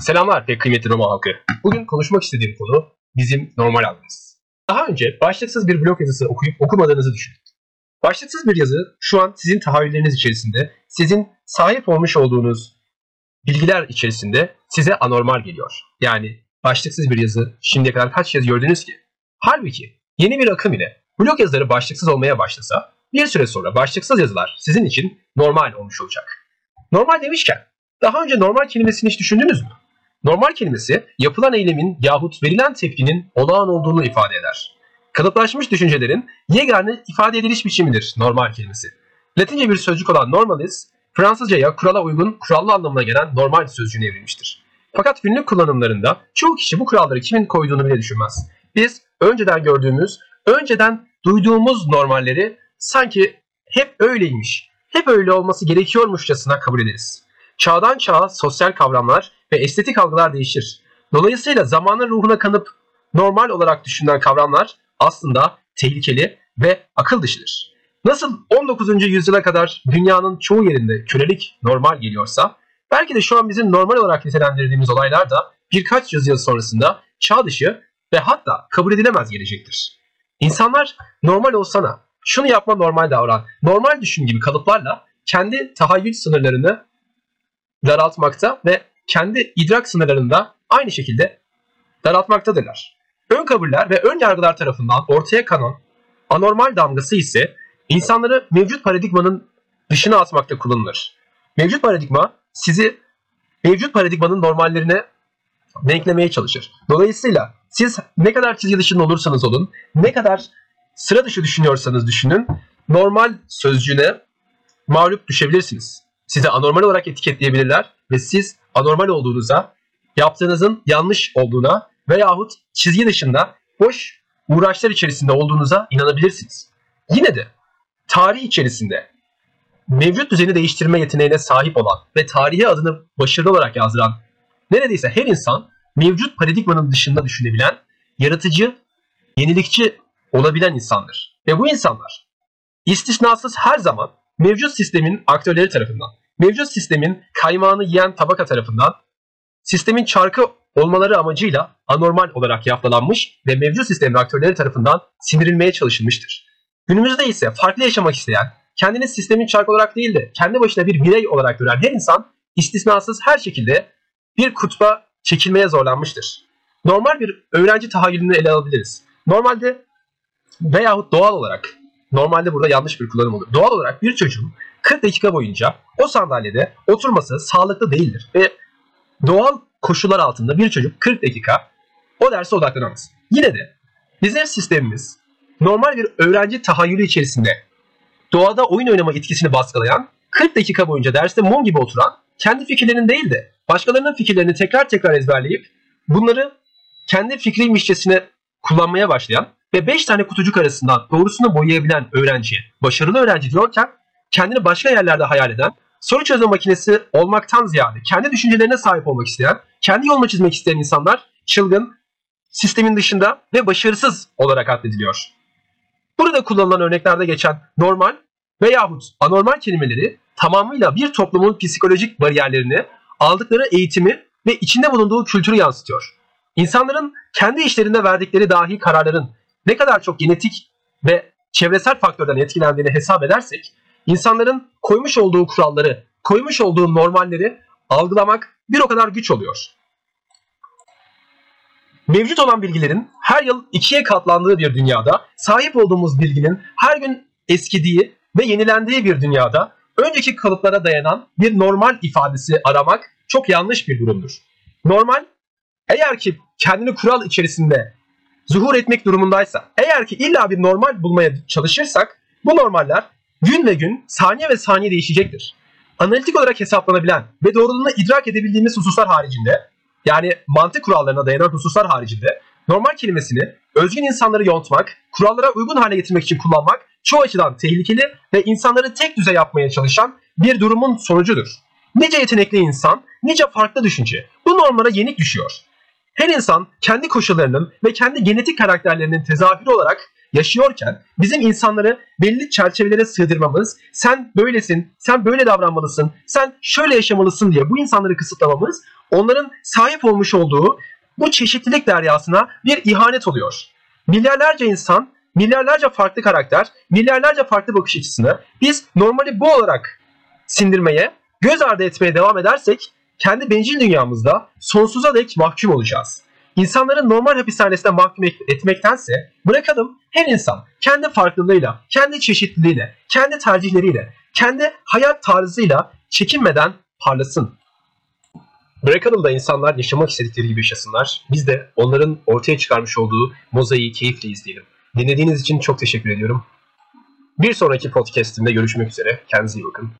Selamlar pek kıymetli Roma halkı. Bugün konuşmak istediğim konu bizim normal halimiz. Daha önce başlıksız bir blog yazısı okuyup okumadığınızı düşünün. Başlıksız bir yazı şu an sizin tahayyülleriniz içerisinde, sizin sahip olmuş olduğunuz bilgiler içerisinde size anormal geliyor. Yani başlıksız bir yazı şimdiye kadar kaç yazı gördünüz ki? Halbuki yeni bir akım ile blog yazıları başlıksız olmaya başlasa bir süre sonra başlıksız yazılar sizin için normal olmuş olacak. Normal demişken daha önce normal kelimesini hiç düşündünüz mü? Normal kelimesi yapılan eylemin yahut verilen tepkinin olağan olduğunu ifade eder. Kalıplaşmış düşüncelerin yegane ifade ediliş biçimidir normal kelimesi. Latince bir sözcük olan normalis, Fransızcaya kurala uygun, kurallı anlamına gelen normal sözcüğüne evrilmiştir. Fakat günlük kullanımlarında çoğu kişi bu kuralları kimin koyduğunu bile düşünmez. Biz önceden gördüğümüz, önceden duyduğumuz normalleri sanki hep öyleymiş, hep öyle olması gerekiyormuşçasına kabul ederiz. Çağdan çağa sosyal kavramlar ve estetik algılar değişir. Dolayısıyla zamanın ruhuna kanıp normal olarak düşünülen kavramlar aslında tehlikeli ve akıl dışıdır. Nasıl 19. yüzyıla kadar dünyanın çoğu yerinde kölelik normal geliyorsa, belki de şu an bizim normal olarak nitelendirdiğimiz olaylar da birkaç yüzyıl sonrasında çağ dışı ve hatta kabul edilemez gelecektir. İnsanlar normal olsana, şunu yapma normal davran, normal düşün gibi kalıplarla kendi tahayyül sınırlarını daraltmakta ve kendi idrak sınırlarında aynı şekilde daraltmaktadırlar. Ön kabuller ve ön yargılar tarafından ortaya kanan anormal damgası ise insanları mevcut paradigmanın dışına atmakta kullanılır. Mevcut paradigma sizi mevcut paradigmanın normallerine denklemeye çalışır. Dolayısıyla siz ne kadar çizgi dışında olursanız olun, ne kadar sıra dışı düşünüyorsanız düşünün, normal sözcüğüne mağlup düşebilirsiniz. Size anormal olarak etiketleyebilirler ve siz anormal olduğunuza, yaptığınızın yanlış olduğuna veyahut çizgi dışında boş uğraşlar içerisinde olduğunuza inanabilirsiniz. Yine de tarih içerisinde mevcut düzeni değiştirme yeteneğine sahip olan ve tarihe adını başarılı olarak yazdıran neredeyse her insan mevcut paradigmanın dışında düşünebilen, yaratıcı, yenilikçi olabilen insandır. Ve bu insanlar istisnasız her zaman mevcut sistemin aktörleri tarafından, mevcut sistemin kaymağını yiyen tabaka tarafından, sistemin çarkı olmaları amacıyla anormal olarak yaftalanmış ve mevcut sistemin aktörleri tarafından sindirilmeye çalışılmıştır. Günümüzde ise farklı yaşamak isteyen, kendini sistemin çarkı olarak değil de kendi başına bir birey olarak gören her insan istisnasız her şekilde bir kutba çekilmeye zorlanmıştır. Normal bir öğrenci tahayyülünü ele alabiliriz. Normalde veyahut doğal olarak normalde burada yanlış bir kullanım olur. Doğal olarak bir çocuğun 40 dakika boyunca o sandalyede oturması sağlıklı değildir. Ve doğal koşullar altında bir çocuk 40 dakika o derse odaklanamaz. Yine de bizim sistemimiz normal bir öğrenci tahayyülü içerisinde doğada oyun oynama etkisini baskılayan 40 dakika boyunca derste mum gibi oturan kendi fikirlerinin değil de başkalarının fikirlerini tekrar tekrar ezberleyip bunları kendi fikriymişçesine kullanmaya başlayan ve 5 tane kutucuk arasından doğrusunu boyayabilen öğrenci, başarılı öğrenci diyorken kendini başka yerlerde hayal eden, soru çözme makinesi olmaktan ziyade kendi düşüncelerine sahip olmak isteyen, kendi yolunu çizmek isteyen insanlar çılgın, sistemin dışında ve başarısız olarak addediliyor. Burada kullanılan örneklerde geçen normal veyahut anormal kelimeleri tamamıyla bir toplumun psikolojik bariyerlerini, aldıkları eğitimi ve içinde bulunduğu kültürü yansıtıyor. İnsanların kendi işlerinde verdikleri dahi kararların ne kadar çok genetik ve çevresel faktörden etkilendiğini hesap edersek insanların koymuş olduğu kuralları, koymuş olduğu normalleri algılamak bir o kadar güç oluyor. Mevcut olan bilgilerin her yıl ikiye katlandığı bir dünyada, sahip olduğumuz bilginin her gün eskidiği ve yenilendiği bir dünyada önceki kalıplara dayanan bir normal ifadesi aramak çok yanlış bir durumdur. Normal eğer ki kendini kural içerisinde zuhur etmek durumundaysa, eğer ki illa bir normal bulmaya çalışırsak bu normaller gün ve gün, saniye ve saniye değişecektir. Analitik olarak hesaplanabilen ve doğruluğunu idrak edebildiğimiz hususlar haricinde, yani mantık kurallarına dayanan hususlar haricinde normal kelimesini özgün insanları yontmak, kurallara uygun hale getirmek için kullanmak çoğu açıdan tehlikeli ve insanları tek düze yapmaya çalışan bir durumun sonucudur. Nice yetenekli insan, nice farklı düşünce bu normlara yenik düşüyor. Her insan kendi koşullarının ve kendi genetik karakterlerinin tezahürü olarak yaşıyorken bizim insanları belli çerçevelere sığdırmamız, sen böylesin, sen böyle davranmalısın, sen şöyle yaşamalısın diye bu insanları kısıtlamamız onların sahip olmuş olduğu bu çeşitlilik deryasına bir ihanet oluyor. Milyarlarca insan, milyarlarca farklı karakter, milyarlarca farklı bakış açısını biz normali bu olarak sindirmeye, göz ardı etmeye devam edersek kendi bencil dünyamızda sonsuza dek mahkum olacağız. İnsanları normal hapishanesine mahkum etmektense bırakalım her insan kendi farklılığıyla, kendi çeşitliliğiyle, kendi tercihleriyle, kendi hayat tarzıyla çekinmeden parlasın. Bırakalım da insanlar yaşamak istedikleri gibi yaşasınlar. Biz de onların ortaya çıkarmış olduğu mozaiği keyifle izleyelim. Dinlediğiniz için çok teşekkür ediyorum. Bir sonraki podcastimde görüşmek üzere. Kendinize iyi bakın.